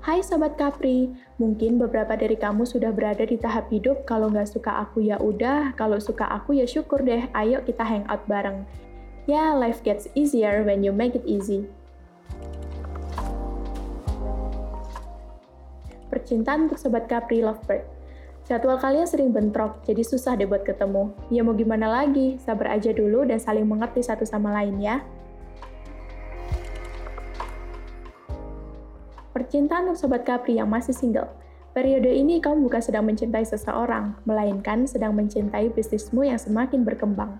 Hai Sobat Capri, mungkin beberapa dari kamu sudah berada di tahap hidup kalau nggak suka aku ya udah, kalau suka aku ya syukur deh, ayo kita hangout bareng. Ya, life gets easier when you make it easy. Percintaan untuk Sobat Capri Lovebird. Jadwal kalian sering bentrok, jadi susah deh buat ketemu. Ya mau gimana lagi, sabar aja dulu dan saling mengerti satu sama lain ya. Percintaan untuk Sobat Capri yang masih single. Periode ini kamu bukan sedang mencintai seseorang, melainkan sedang mencintai bisnismu yang semakin berkembang.